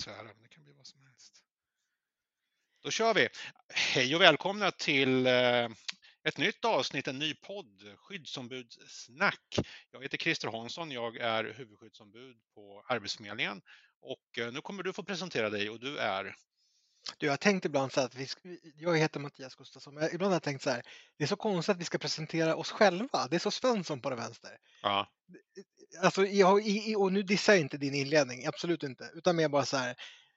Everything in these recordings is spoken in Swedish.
svära, men det kan bli vad som helst. Då kör vi! Hej och välkomna till eh, ett nytt avsnitt, en ny podd, Skyddsombudssnack. Jag heter Christer Hansson, jag är huvudskyddsombud på Arbetsförmedlingen och eh, nu kommer du få presentera dig och du är? Du, jag har tänkt ibland så att vi, jag heter Mattias Gustafsson, men ibland har jag tänkt så här, det är så konstigt att vi ska presentera oss själva. Det är så Svensson på den vänster. Ja. Alltså, jag, och nu dissar jag inte din inledning, absolut inte, utan mer bara så här,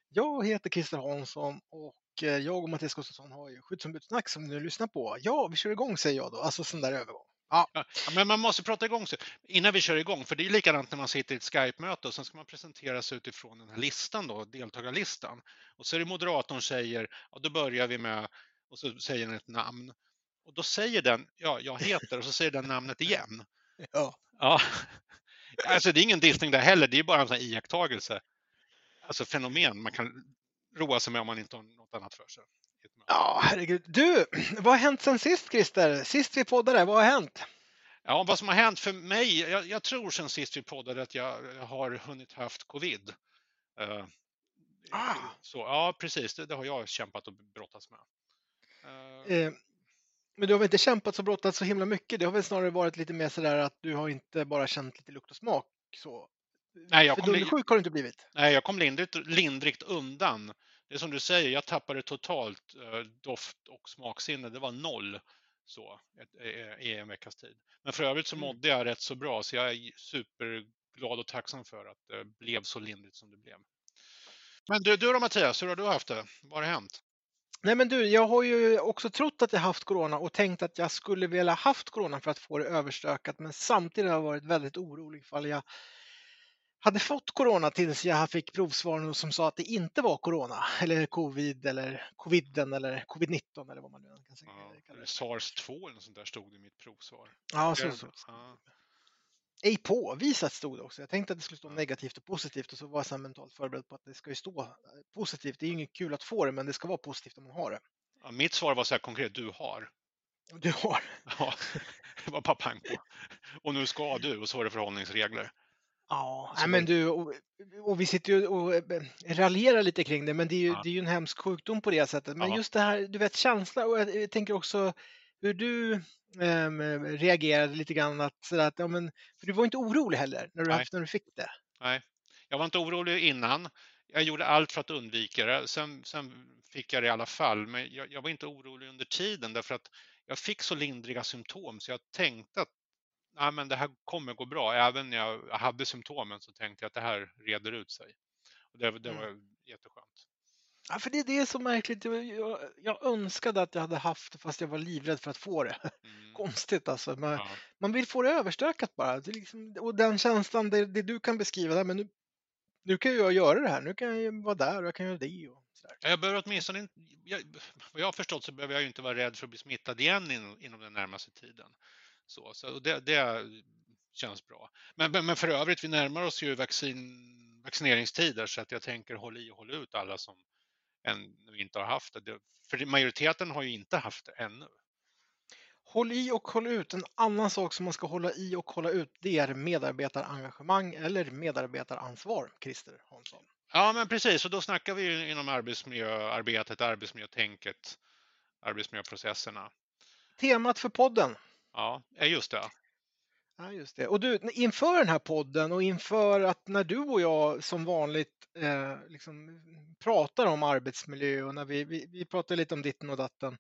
jag heter Christer Hansson och eh, jag och Mattias Gustafsson har ju skyddsombudssnack som ni lyssnar på. Ja, vi kör igång säger jag då, alltså sån där övergång. Ja. ja. men man måste prata igång sig innan vi kör igång, för det är likadant när man sitter i ett Skype-möte och sen ska man presentera sig utifrån den här listan då, deltagarlistan. Och så är det moderatorn säger, ja då börjar vi med, och så säger den ett namn. Och då säger den, ja, jag heter, och så säger den namnet igen. Ja. ja. Alltså det är ingen dissning där heller, det är bara en sån här iakttagelse. Alltså fenomen man kan roa sig med om man inte har något annat för sig. Ja, herregud. Du, vad har hänt sen sist Christer? Sist vi poddade, vad har hänt? Ja, vad som har hänt för mig, jag, jag tror sen sist vi poddade att jag har hunnit haft covid. Uh, ah. så, ja, precis, det, det, har jag kämpat och brottats med. Uh, eh, men du har väl inte kämpat och brottats så himla mycket? Det har väl snarare varit lite mer sådär att du har inte bara känt lite lukt och smak så? Nej, jag kom, sjuk har du inte blivit? Nej, jag kom lindrigt, lindrigt undan det är som du säger, jag tappade totalt eh, doft och smaksinne. Det var noll så i en veckas tid. Men för övrigt så mm. mådde jag rätt så bra så jag är superglad och tacksam för att det blev så lindrigt som det blev. Men du, du då Mattias, hur har du haft det? Vad har hänt? Nej men du, jag har ju också trott att jag haft corona och tänkt att jag skulle vilja haft corona för att få det överstökat men samtidigt har jag varit väldigt orolig ifall jag hade fått corona tills jag fick provsvar som sa att det inte var corona eller covid eller coviden eller covid-19 eller vad man nu kan säga. Ja, Sars-2 eller något sånt där stod det i mitt provsvar. Ja, så, så. Ja. Ej påvisat stod det också. Jag tänkte att det skulle stå negativt och positivt och så var jag mentalt förberedd på att det ska ju stå eh, positivt. Det är ju inget kul att få det, men det ska vara positivt om man har det. Ja, mitt svar var så här konkret, du har. Du har? Ja, det var bara pang på. Och nu ska du och så var det förhållningsregler. Ja, nej, men du, och, och, vi sitter ju och eh, raljerar lite kring det, men det är ju, ja. det är ju en hemsk sjukdom på det sättet. Men ja. just det här, du vet känsla och jag tänker också hur du eh, reagerade lite grann att, så att ja, men, för du var inte orolig heller när du, haft, när du fick det. Nej, jag var inte orolig innan. Jag gjorde allt för att undvika det. Sen, sen fick jag det i alla fall, men jag, jag var inte orolig under tiden därför att jag fick så lindriga symptom så jag tänkte att ja, men det här kommer gå bra. Även när jag hade symptomen så tänkte jag att det här reder ut sig. Och det, det var mm. jätteskönt. Ja, för det, det är så märkligt. Jag, jag önskade att jag hade haft det fast jag var livrädd för att få det. Mm. Konstigt alltså. Man, ja. man vill få det överstökat bara. Det liksom, och den känslan, det, det, du kan beskriva, där, men nu, nu kan jag göra det här. Nu kan jag vara där och jag kan göra det. Och sådär. Jag behöver åtminstone inte, jag, vad jag har förstått så behöver jag inte vara rädd för att bli smittad igen inom, inom den närmaste tiden. Så, så det, det känns bra. Men, men, men, för övrigt, vi närmar oss ju vaccin, vaccineringstider så att jag tänker håll i och håll ut alla som ännu inte har haft det. För majoriteten har ju inte haft det ännu. Håll i och håll ut. En annan sak som man ska hålla i och hålla ut det är medarbetarengagemang eller medarbetaransvar, Christer Hansson. Ja, men precis. Och då snackar vi inom arbetsmiljöarbetet, arbetsmiljötänket, arbetsmiljöprocesserna. Temat för podden Ja, just det. Ja, just det. Och du, inför den här podden och inför att när du och jag som vanligt eh, liksom pratar om arbetsmiljö och när vi, vi, vi pratar lite om ditten och datten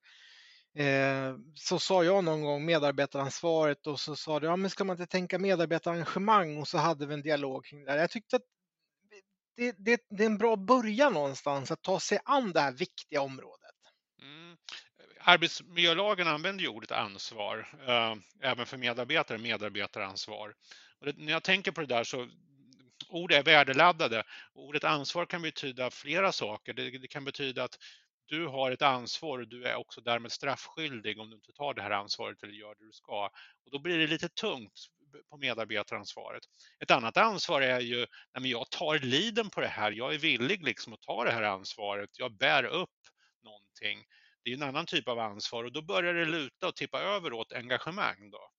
eh, så sa jag någon gång medarbetaransvaret och så sa du, ja men ska man inte tänka medarbetarengagemang och så hade vi en dialog kring det. Jag tyckte att det, det, det är en bra början någonstans att ta sig an det här viktiga området. Mm arbetsmiljölagen använder ju ordet ansvar, eh, även för medarbetare, medarbetaransvar. Och det, när jag tänker på det där så ord är värdeladdade. Ordet ansvar kan betyda flera saker. Det, det, kan betyda att du har ett ansvar och du är också därmed straffskyldig om du inte tar det här ansvaret eller gör det du ska. Och då blir det lite tungt på medarbetaransvaret. Ett annat ansvar är ju, nej jag tar liden på det här, jag är villig liksom att ta det här ansvaret, jag bär upp någonting det är en annan typ av ansvar och då börjar det luta och tippa över åt engagemang. Då.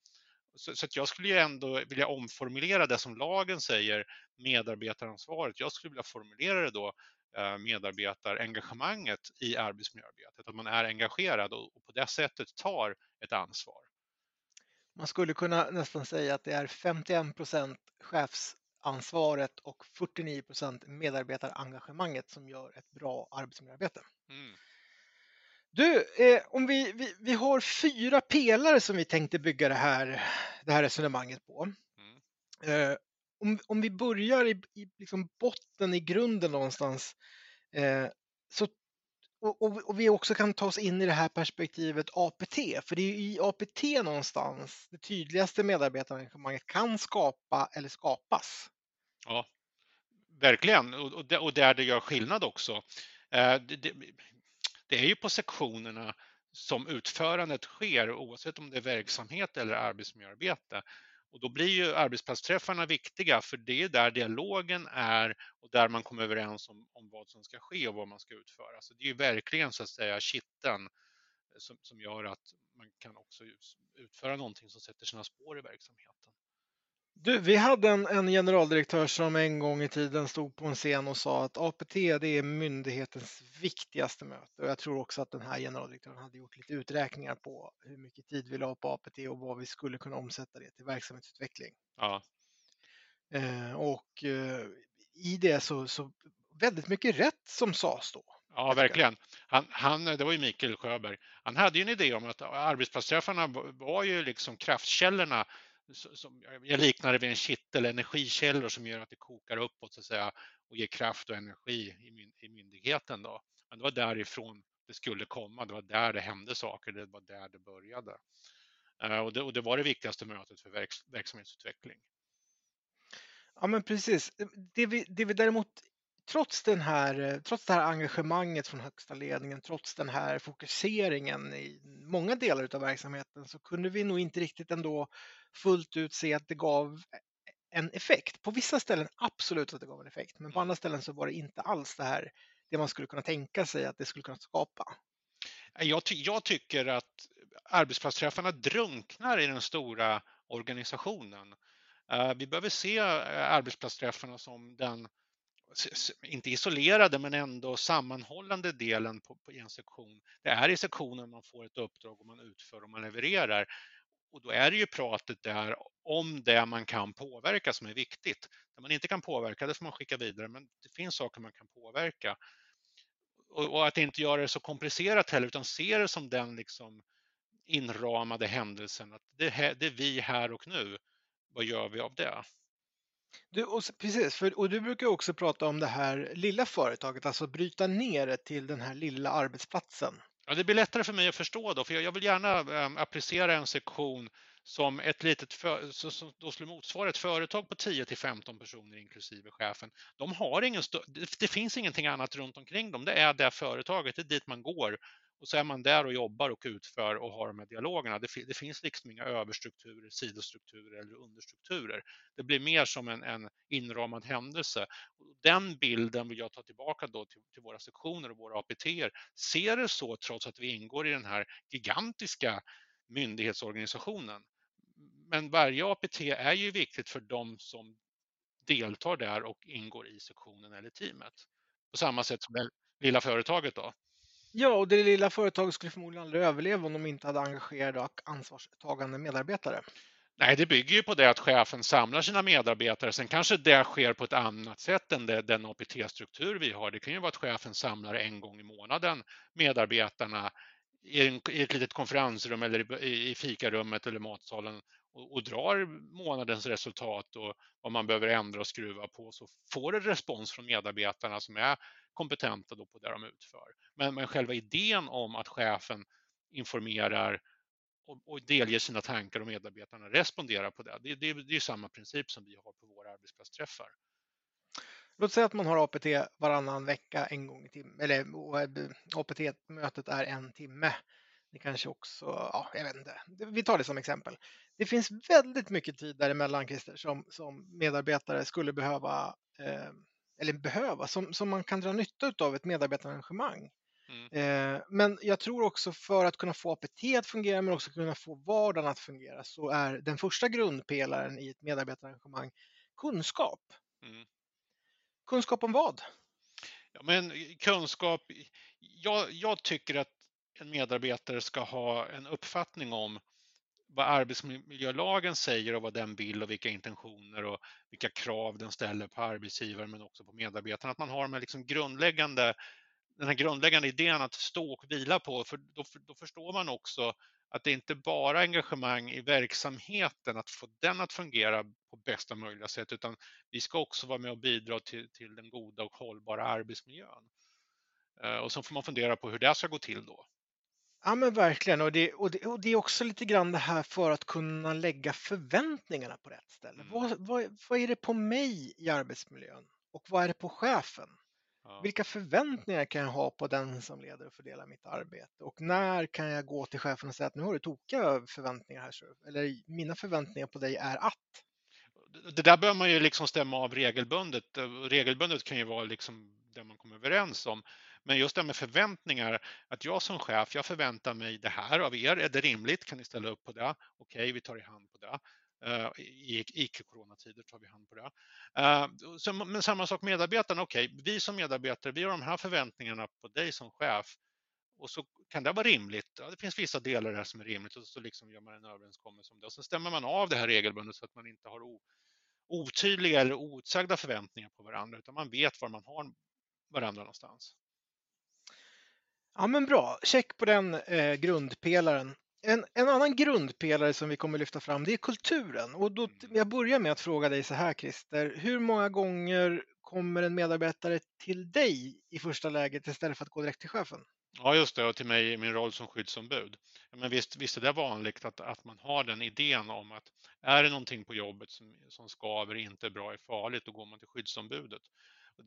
Så, så jag skulle ju ändå vilja omformulera det som lagen säger, medarbetaransvaret. Jag skulle vilja formulera det då eh, medarbetarengagemanget i arbetsmiljöarbetet, att man är engagerad och på det sättet tar ett ansvar. Man skulle kunna nästan säga att det är 51 procent chefsansvaret och 49 procent medarbetarengagemanget som gör ett bra arbetsmiljöarbete. Mm. Du, eh, om vi, vi, vi har fyra pelare som vi tänkte bygga det här, det här resonemanget på. Mm. Eh, om, om vi börjar i, i liksom botten, i grunden någonstans, eh, så, och, och, och, vi också kan ta oss in i det här perspektivet APT, för det är i APT någonstans det tydligaste medarbetarengagemanget kan skapa eller skapas. Ja, verkligen, och, och, och där det gör skillnad också. Eh, det, det, är ju på sektionerna som utförandet sker oavsett om det är verksamhet eller arbetsmiljöarbete. Och då blir ju arbetsplatsträffarna viktiga för det är där dialogen är och där man kommer överens om, om vad som ska ske och vad man ska utföra. Så det är ju verkligen så att säga kitteln eh, som, som gör att man kan också utföra någonting som sätter sina spår i verksamheten. Du, vi hade en, en, generaldirektör som en gång i tiden stod på en scen och sa att APT det är myndighetens viktigaste möte. Och jag tror också att den här generaldirektören hade gjort lite uträkningar på hur mycket tid vi la på APT och vad vi skulle kunna omsätta det till verksamhetsutveckling. Ja. Eh, och eh, i det så, så väldigt mycket rätt som sades då. Ja, verkligen. Han, han, det var ju Mikael Sjöberg. Han hade ju en idé om att arbetsplatsträffarna var ju liksom kraftkällorna som, jag liknar det vid en kittel, energikällor som gör att det kokar uppåt så att säga, och ger kraft och energi i, myndigheten. Då. Men det var därifrån det skulle komma, det var där det hände saker, det var där det började. Eh, och det, och det var det viktigaste mötet för verks, verksamhetsutveckling. Ja men precis. Det vi, det vi däremot trots, den här, eh, trots det här engagemanget från högsta ledningen, trots den här fokuseringen i många delar av verksamheten så kunde vi nog inte riktigt ändå fullt ut se att det gav en effekt. På vissa ställen absolut att det gav en effekt, men på andra ställen så var det inte alls det här det man skulle kunna tänka sig att det skulle kunna skapa. Jag, ty jag tycker att arbetsplatsträffarna drunknar i den stora organisationen. Uh, vi behöver se uh, arbetsplatsträffarna som den inte isolerade men ändå sammanhållande delen på, på, i en sektion. Det är i sektionen man får ett uppdrag och man utför och man levererar. Och då är det ju pratet där om det man kan påverka som är viktigt. Det man inte kan påverka, det får man skicka vidare, men det finns saker man kan påverka. Och, och att inte göra det så komplicerat heller, utan se det som den liksom inramade händelsen. Att det, det är vi här och nu. Vad gör vi av det? Du, och, precis, för, och du brukar också prata om det här lilla företaget, alltså bryta ner det till den här lilla arbetsplatsen. Ja, det blir lättare för mig att förstå då, för jag, jag vill gärna äm, applicera en sektion som ett litet för, som då skulle motsvara ett företag på 10 till 15 personer inklusive chefen. De har ingen det finns ingenting annat runt omkring dem. Det är det företaget, det är dit man går och så är man där och jobbar och utför och har de här dialogerna. Det, det finns liksom inga överstrukturer, sidostrukturer eller understrukturer. Det blir mer som en, en inramad händelse. Den bilden vill jag ta tillbaka då till, till våra sektioner och våra APT-er. Ser det så trots att vi ingår i den här gigantiska myndighetsorganisationen. Men varje APT är ju viktigt för de som deltar där och ingår i sektionen eller teamet. På samma sätt som det lilla företaget då. Ja, och det lilla företaget skulle förmodligen aldrig överleva om de inte hade engagerade och ansvarstagande medarbetare. Nej, det bygger ju på det att chefen samlar sina medarbetare. Sen kanske det sker på ett annat sätt än det, den APT-struktur vi har. Det kan ju vara att chefen samlar en gång i månaden medarbetarna i, en, i ett litet konferensrum eller i, i fikarummet eller matsalen och, och, drar månadens resultat och vad man behöver ändra och skruva på så får det respons från medarbetarna som är kompetenta då på det de utför. Men, men själva idén om att chefen informerar och, och delger sina tankar och medarbetarna responderar på det. Det, det, det är samma princip som vi har på våra arbetsplatsträffar. Låt säga att man har APT varannan vecka en gång i timmen, eller eh, APT-mötet är en timme. Det kanske också, ja, jag vet inte. Vi tar det som exempel. Det finns väldigt mycket tid däremellan, Christer, som, som medarbetare skulle behöva eh, eller behöva, som, som man kan dra nytta av ett medarbetarengagemang. Mm. Eh, men jag tror också för att kunna få APT att fungera men också kunna få vardagen att fungera så är den första grundpelaren i ett medarbetarengagemang kunskap. Mm. Kunskap om vad? Ja, men kunskap. Jag, jag tycker att en medarbetare ska ha en uppfattning om vad arbetsmiljölagen säger och vad den vill och vilka intentioner och vilka krav den ställer på arbetsgivaren men också på medarbetarna. Att man har med liksom grundläggande, den här grundläggande idén att stå och vila på, för då, då förstår man också att det inte bara är engagemang i verksamheten, att få den att fungera på bästa möjliga sätt, utan vi ska också vara med och bidra till, till den goda och hållbara arbetsmiljön. Eh, och så får man fundera på hur det ska gå till då. Ja men verkligen och det, och, det, och det är också lite grann det här för att kunna lägga förväntningarna på rätt ställe. Mm. Vad, vad, vad är det på mig i arbetsmiljön och vad är det på chefen? Ja. Vilka förväntningar kan jag ha på den som leder och fördelar mitt arbete? Och när kan jag gå till chefen och säga att nu har du tokiga förväntningar här, eller mina förväntningar på dig är att? Det där bör man ju liksom stämma av regelbundet. Regelbundet kan ju vara liksom det man kommer överens om. Men just det med förväntningar, att jag som chef, jag förväntar mig det här av er. Är det rimligt? Kan ni ställa upp på det? Okej, vi tar i hand på det. Eh, I icke-coronatider tar vi hand på det. Eh, men samma sak medarbetarna. Okej, vi som medarbetare, vi har de här förväntningarna på dig som chef. Och så kan det vara rimligt. Ja, det finns vissa delar där som är rimligt och så liksom gör man en överenskommelse om det. Och så stämmer man av det här regelbundet så att man inte har otydliga eller outsagda förväntningar på varandra utan man vet var man har varandra någonstans. Ja men bra, check på den eh, grundpelaren. En, en, annan grundpelare som vi kommer lyfta fram det är kulturen. Och då, mm. jag börjar med att fråga dig så här Christer, hur många gånger kommer en medarbetare till dig i första läget istället för att gå direkt till chefen? Ja, just det, och till mig i min roll som skyddsombud. Men visst, visst är det vanligt att, att man har den idén om att är det någonting på jobbet som, som skaver, inte är bra, är farligt, då går man till skyddsombudet.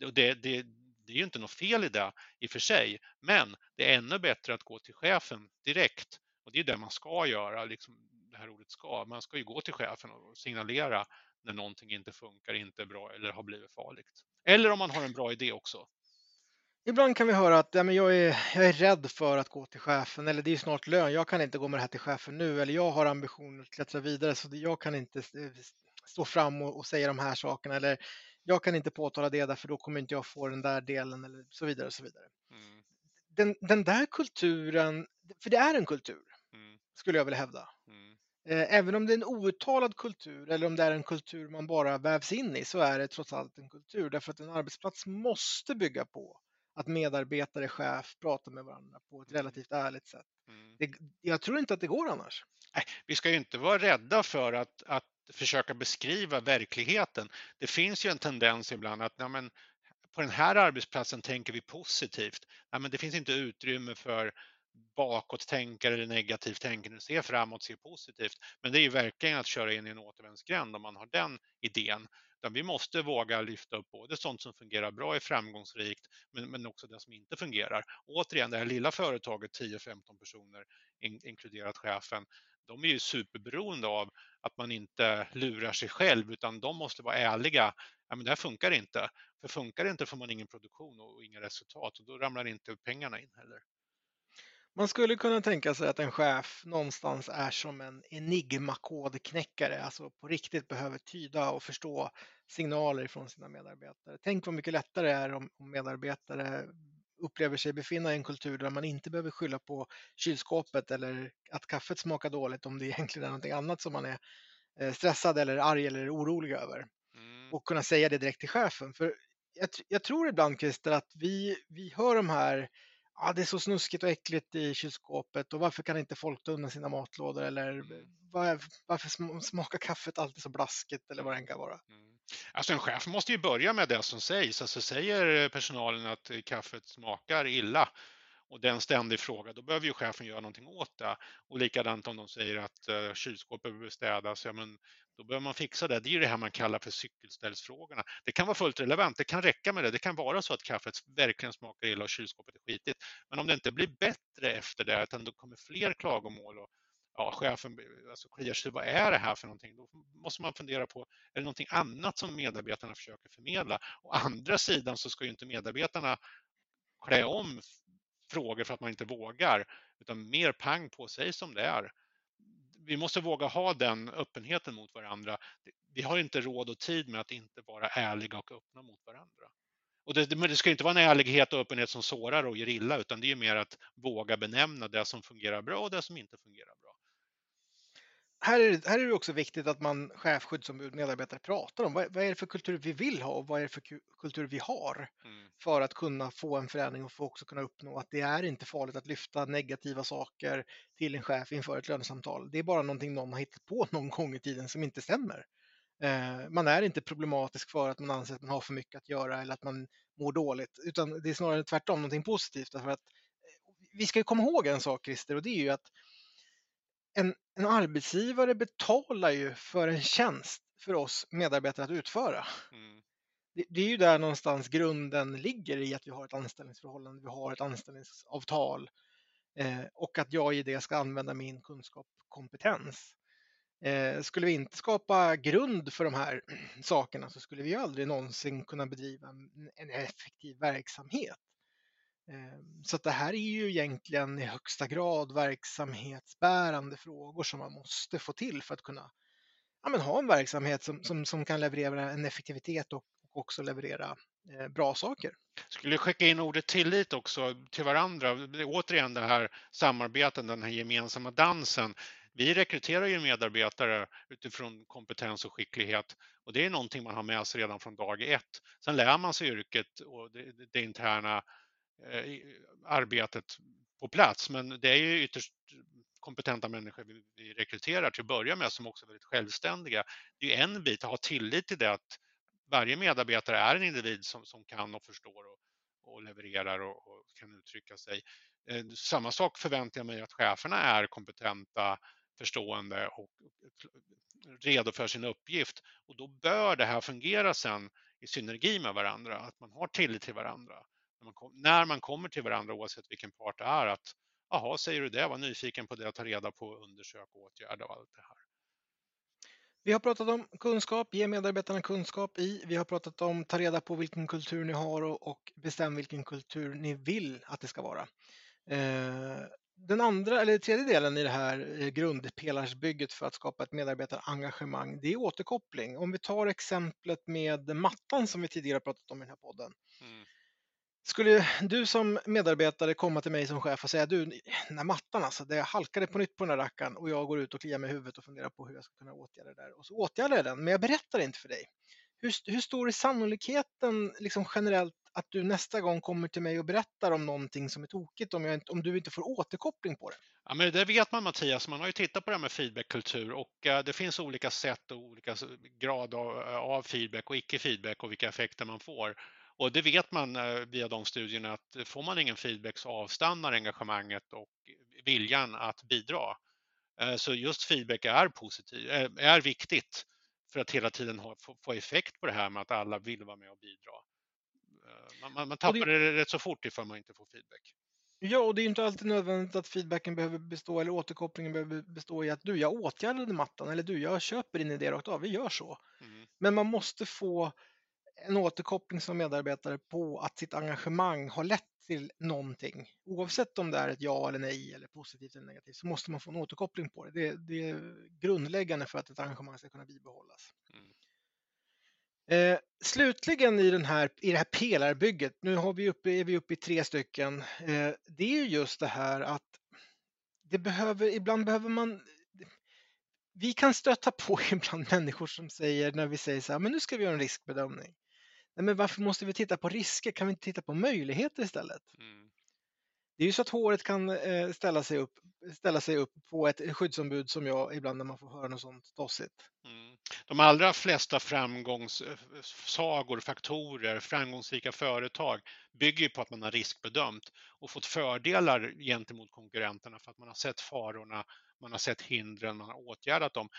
Och det, det, det är ju inte något fel i det i och för sig, men det är ännu bättre att gå till chefen direkt. Och det är det man ska göra, liksom det här ordet ska. Man ska ju gå till chefen och signalera när någonting inte funkar, inte är bra eller har blivit farligt. Eller om man har en bra idé också. Ibland kan vi höra att ja, men jag, är, jag är rädd för att gå till chefen eller det är snart lön, jag kan inte gå med det här till chefen nu eller jag har ambitioner att klättra vidare så jag kan inte eh, stå fram och, och säga de här sakerna eller jag kan inte påtala det därför då kommer inte jag få den där delen eller så vidare. Och så vidare. Mm. Den, den där kulturen, för det är en kultur, mm. skulle jag vilja hävda. Mm. Eh, även om det är en outtalad kultur eller om det är en kultur man bara vävs in i så är det trots allt en kultur därför att en arbetsplats måste bygga på att medarbetare, chef pratar med varandra på ett mm. relativt ärligt sätt. Mm. Det, jag tror inte att det går annars. Nej, vi ska ju inte vara rädda för att, att försöka beskriva verkligheten. Det finns ju en tendens ibland att ja, men, på den här arbetsplatsen tänker vi positivt. Ja, men det finns inte utrymme för bakåttänkare eller negativt tänkande, se framåt, se positivt. Men det är ju verkligen att köra in i en återvändsgränd om man har den idén. Utan vi måste våga lyfta upp både sånt som fungerar bra, är framgångsrikt, men, men också det som inte fungerar. Återigen, det här lilla företaget, 10-15 personer, in, inkluderat chefen, de är ju superberoende av att man inte lurar sig själv utan de måste vara ärliga. Ja, men det här funkar inte. För funkar det inte får man ingen produktion och inga resultat och då ramlar inte pengarna in heller. Man skulle kunna tänka sig att en chef någonstans är som en enigmakodknäckare, alltså på riktigt behöver tyda och förstå signaler från sina medarbetare. Tänk vad mycket lättare det är om medarbetare upplever sig befinna i en kultur där man inte behöver skylla på kylskåpet eller att kaffet smakar dåligt om det egentligen är någonting annat som man är eh, stressad eller arg eller orolig över. Mm. Och kunna säga det direkt till chefen. För jag, jag tror ibland Christer att vi, vi hör de här ah, det är så snuskigt och äckligt i kylskåpet och varför kan inte folk ta undan sina matlådor eller var, varför smakar kaffet alltid så blaskigt eller vad det än kan vara. Mm. Alltså en chef måste ju börja med det som sägs. Alltså säger personalen att kaffet smakar illa och det är en ständig fråga, då behöver ju chefen göra någonting åt det. Och likadant om de säger att eh, kylskåpet behöver städas, ja men då behöver man fixa det. Det är ju det här man kallar för cykelställsfrågorna. Det kan vara fullt relevant, det kan räcka med det. Det kan vara så att kaffet verkligen smakar illa och kylskåpet är skitigt. Men om det inte blir bättre efter det, utan då kommer fler klagomål och ja, chefen alltså, kliar sig, vad är det här för någonting? Då måste man fundera på, är det någonting annat som medarbetarna försöker förmedla? Å andra sidan så ska ju inte medarbetarna klä om frågor för att man inte vågar, utan mer pang på sig som det är. Vi måste våga ha den öppenheten mot varandra. Vi har inte råd och tid med att inte vara ärliga och öppna mot varandra. Och det, men det ska inte vara en ärlighet och öppenhet som sårar och ger illa, utan det är mer att våga benämna det som fungerar bra och det som inte fungerar bra. Här är, det, här är det också viktigt att man chef, skyddsombud, medarbetare pratar om vad, vad är det för kultur vi vill ha och vad är det för kultur vi har mm. för att kunna få en förändring och för också kunna uppnå att det är inte farligt att lyfta negativa saker till en chef inför ett lönesamtal. Det är bara någonting någon har hittat på någon gång i tiden som inte stämmer. Eh, man är inte problematisk för att man anser att man har för mycket att göra eller att man mår dåligt, utan det är snarare tvärtom någonting positivt. Därför att eh, vi ska komma ihåg en sak, Christer, och det är ju att en, en arbetsgivare betalar ju för en tjänst för oss medarbetare att utföra. Mm. Det, det, är ju där någonstans grunden ligger i att vi har ett anställningsförhållande, vi har ett anställningsavtal eh, och att jag i det ska använda min kunskap och kompetens. Eh, skulle vi inte skapa grund för de här sakerna så skulle vi aldrig någonsin kunna bedriva en effektiv verksamhet. Ehm, så det här är ju egentligen i högsta grad verksamhetsbärande frågor som man måste få till för att kunna ja, men ha en verksamhet som, som, som kan leverera en effektivitet och, och också leverera eh, bra saker. Skulle skicka in ordet tillit också till varandra. Återigen det här samarbetet, den här gemensamma dansen vi rekryterar ju medarbetare utifrån kompetens och skicklighet och det är någonting man har med sig redan från dag ett. Sen lär man sig yrket och det, det interna Eh, arbetet på plats, men det är ju ytterst kompetenta människor vi, rekryterar till att börja med som också är väldigt självständiga. Det är en bit att ha tillit till det att varje medarbetare är en individ som, som kan och förstår och, och levererar och, och, kan uttrycka sig. Eh, samma sak förväntar jag mig att cheferna är kompetenta, förstående och redo för sin uppgift. Och då bör det här fungera sen i synergi med varandra, att man har tillit till varandra. När man, när man kommer till varandra oavsett vilken part det är, att jaha, säger du det, var nyfiken på det, ta reda på, undersöka, åtgärda och allt det här. Vi har pratat om kunskap, ge medarbetarna kunskap i. Vi har pratat om ta reda på vilken kultur ni har och, och bestäm vilken kultur ni vill att det ska vara. Eh, den andra eller tredje delen i det här eh, grundpelarsbygget för att skapa ett medarbetarengagemang, det är återkoppling. Om vi tar exemplet med mattan som vi tidigare pratat om i den här podden. Mm. Skulle du som medarbetare komma till mig som chef och säga du, den här mattan alltså, det halkade på nytt på den här rackaren och jag går ut och kliar mig i huvudet och funderar på hur jag ska kunna åtgärda det där. Och så åtgärdar jag den, men jag berättar inte för dig. Hur, hur stor är sannolikheten liksom generellt att du nästa gång kommer till mig och berättar om någonting som är tokigt om, jag, om du inte får återkoppling på det? Ja, men det vet man Mattias, man har ju tittat på det här med feedbackkultur och eh, det finns olika sätt och olika grad av, eh, av feedback och icke-feedback och vilka effekter man får. Och det vet man uh, via de studierna att får man ingen feedback så avstannar engagemanget och viljan att bidra. Så just feedback är, positiv, är viktigt för att hela tiden ha, få effekt på det här med att alla vill vara med och bidra. Man, man, man tappar det... det rätt så fort ifall man inte får feedback. Ja, och det är inte alltid nödvändigt att feedbacken behöver bestå eller återkopplingen behöver bestå i att du, jag åtgärdade mattan eller du, jag köper din idé rakt av. Vi gör så. Mm. Men man måste få en återkoppling som medarbetare på att sitt engagemang har lett till någonting. Oavsett om det är ett ja eller nej eller positivt eller negativt så måste man få en återkoppling på det. Det, det är grundläggande för att ett engagemang ska kunna bibehållas. Mm. Eh, slutligen i, den här, i det här pelarbygget, nu har vi uppe, är vi uppe i tre stycken, eh, det är just det här att det behöver, ibland behöver man vi kan stöta på ibland människor som säger när vi säger så här, men nu ska vi göra en riskbedömning. Nej, men varför måste vi titta på risker? Kan vi inte titta på möjligheter istället? Mm. Det är ju så att håret kan eh, ställa sig upp, ställa sig upp på ett skyddsombud som jag ibland när man får höra något sånt tossigt. Mm. De allra flesta framgångssagor, faktorer, framgångsrika företag bygger på att man har riskbedömt och fått fördelar gentemot konkurrenterna för att man har sett farorna, man har sett hindren, man har åtgärdat dem.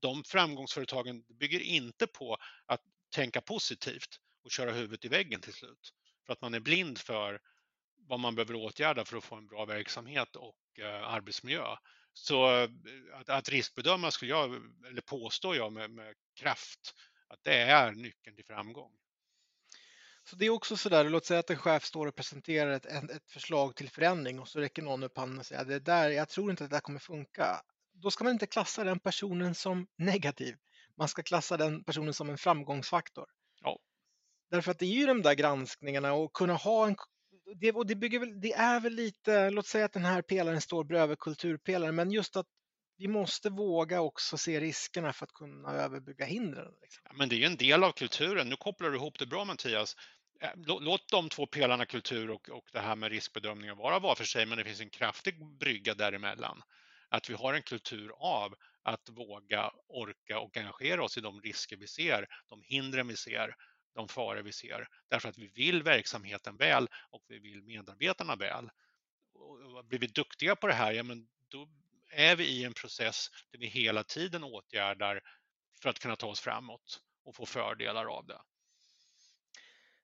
De framgångsföretagen bygger inte på att tänka positivt och köra huvudet i väggen till slut för att man är blind för vad man behöver åtgärda för att få en bra verksamhet och eh, arbetsmiljö. Så eh, att, att riskbedöma skulle jag, eller påstår jag med, med kraft, att det är nyckeln till framgång. Så det är också så där, låt säga att en chef står och presenterar ett, ett förslag till förändring och så räcker någon upp handen och säger det där, jag tror inte att det där kommer funka. Då ska man inte klassa den personen som negativ. Man ska klassa den personen som en framgångsfaktor. Ja. Därför att det är ju de där granskningarna och kunna ha en det, och det, bygger väl, det är väl lite, låt säga att den här pelaren står bredvid kulturpelaren, men just att vi måste våga också se riskerna för att kunna överbygga hindren. Liksom. Ja, men det är ju en del av kulturen. Nu kopplar du ihop det bra Mattias. Äh, låt de två pelarna kultur och, och det här med riskbedömningar vara var för sig, men det finns en kraftig brygga däremellan. Att vi har en kultur av att våga, orka och engagera oss i de risker vi ser, de hindren vi ser, de faror vi ser. Därför att vi vill verksamheten väl och vi vill medarbetarna väl. Och blir vi duktiga på det här, ja men då är vi i en process där vi hela tiden åtgärdar för att kunna ta oss framåt och få fördelar av det.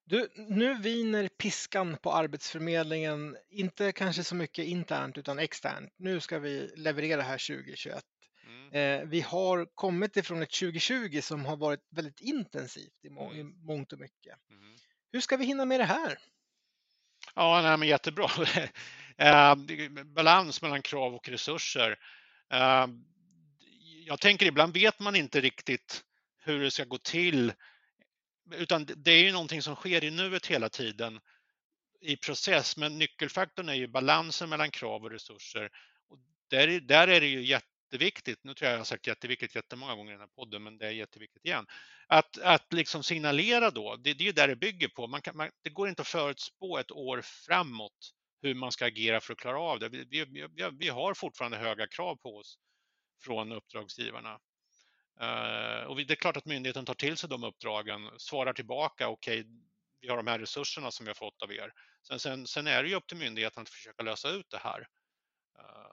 Du, nu viner piskan på Arbetsförmedlingen, inte kanske så mycket internt utan externt. Nu ska vi leverera här 2021. Mm. Eh, vi har kommit ifrån ett 2020 som har varit väldigt intensivt i, må mm. i mångt och mycket. Mm. Hur ska vi hinna med det här? Ja, nej, men jättebra. eh, balans mellan krav och resurser. Eh, jag tänker ibland vet man inte riktigt hur det ska gå till utan det är ju någonting som sker i nuet hela tiden i process, men nyckelfaktorn är ju balansen mellan krav och resurser. Och där, där är det ju jätteviktigt, nu tror jag jag har sagt jätteviktigt jättemånga gånger i den här podden, men det är jätteviktigt igen, att, att liksom signalera då, det, det är ju där det bygger på. Man kan, man, det går inte att förutspå ett år framåt hur man ska agera för att klara av det. Vi, vi, vi har fortfarande höga krav på oss från uppdragsgivarna. Eh, och det är klart att myndigheten tar till sig de uppdragen, svarar tillbaka, okej, okay, vi har de här resurserna som vi har fått av er. Sen, sen, sen är det ju upp till myndigheten att försöka lösa ut det här. Eh.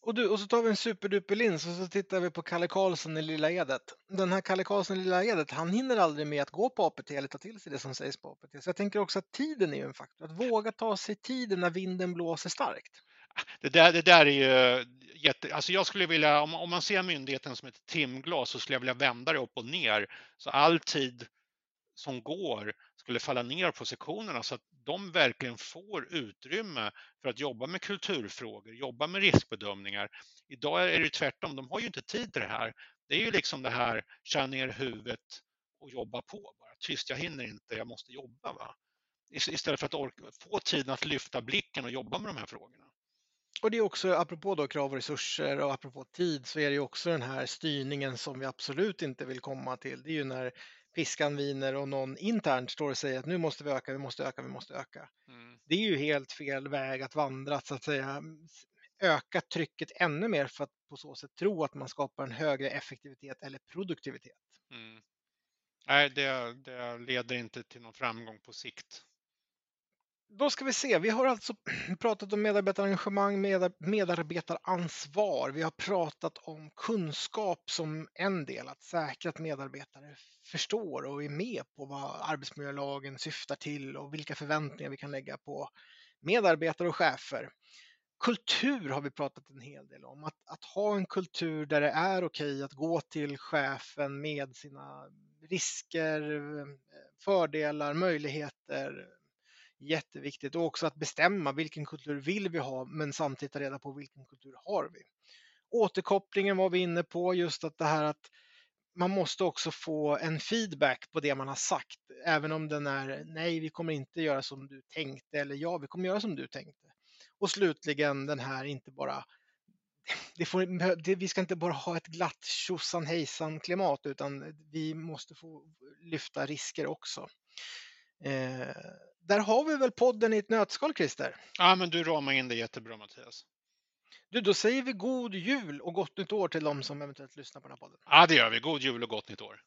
Och, du, och så tar vi en superduperlins och så tittar vi på Kalle Karlsson i Lilla Edet. Den här Kalle Karlsson i Lilla Edet, han hinner aldrig med att gå på APT eller ta till sig det som sägs på APT. Så jag tänker också att tiden är en faktor, att våga ta sig tiden när vinden blåser starkt. Det där, det där är ju jätte... Alltså jag skulle vilja, om, om man ser myndigheten som ett timglas så skulle jag vilja vända det upp och ner. Så all tid som går skulle falla ner på sektionerna så att de verkligen får utrymme för att jobba med kulturfrågor, jobba med riskbedömningar. Idag är det tvärtom, de har ju inte tid till det här. Det är ju liksom det här, kör ner huvudet och jobba på. Bara. Tyst, jag hinner inte, jag måste jobba. Va? Istället för att orka, få tiden att lyfta blicken och jobba med de här frågorna. Och det är också, apropå då krav och resurser och apropå tid, så är det ju också den här styrningen som vi absolut inte vill komma till. Det är ju när piskan viner och någon internt står och säger att nu måste vi öka, vi måste öka, vi måste öka. Mm. Det är ju helt fel väg att vandra, så att säga öka trycket ännu mer för att på så sätt tro att man skapar en högre effektivitet eller produktivitet. Mm. Nej, det, det leder inte till någon framgång på sikt. Då ska vi se, vi har alltså pratat om medarbetarengagemang, medarbetaransvar. Vi har pratat om kunskap som en del, att säkra att medarbetare förstår och är med på vad arbetsmiljölagen syftar till och vilka förväntningar vi kan lägga på medarbetare och chefer. Kultur har vi pratat en hel del om, att, att ha en kultur där det är okej att gå till chefen med sina risker, eh, fördelar, möjligheter, jätteviktigt och också att bestämma vilken kultur vill vi ha men samtidigt ta reda på vilken kultur har vi. Återkopplingen var vi inne på, just att det här att man måste också få en feedback på det man har sagt, även om den är nej, vi kommer inte göra som du tänkte eller ja, vi kommer göra som du tänkte. Och slutligen den här inte bara det får, det, vi ska inte bara ha ett glatt tjosan hejsan klimat utan vi måste få lyfta risker också. Eh, där har vi väl podden i ett nötskal, Christer? Ja, men du ramar in det jättebra, Mattias. Du, då säger vi god jul och gott nytt år till de som eventuellt lyssnar på den här podden. Ja, det gör vi. God jul och gott nytt år.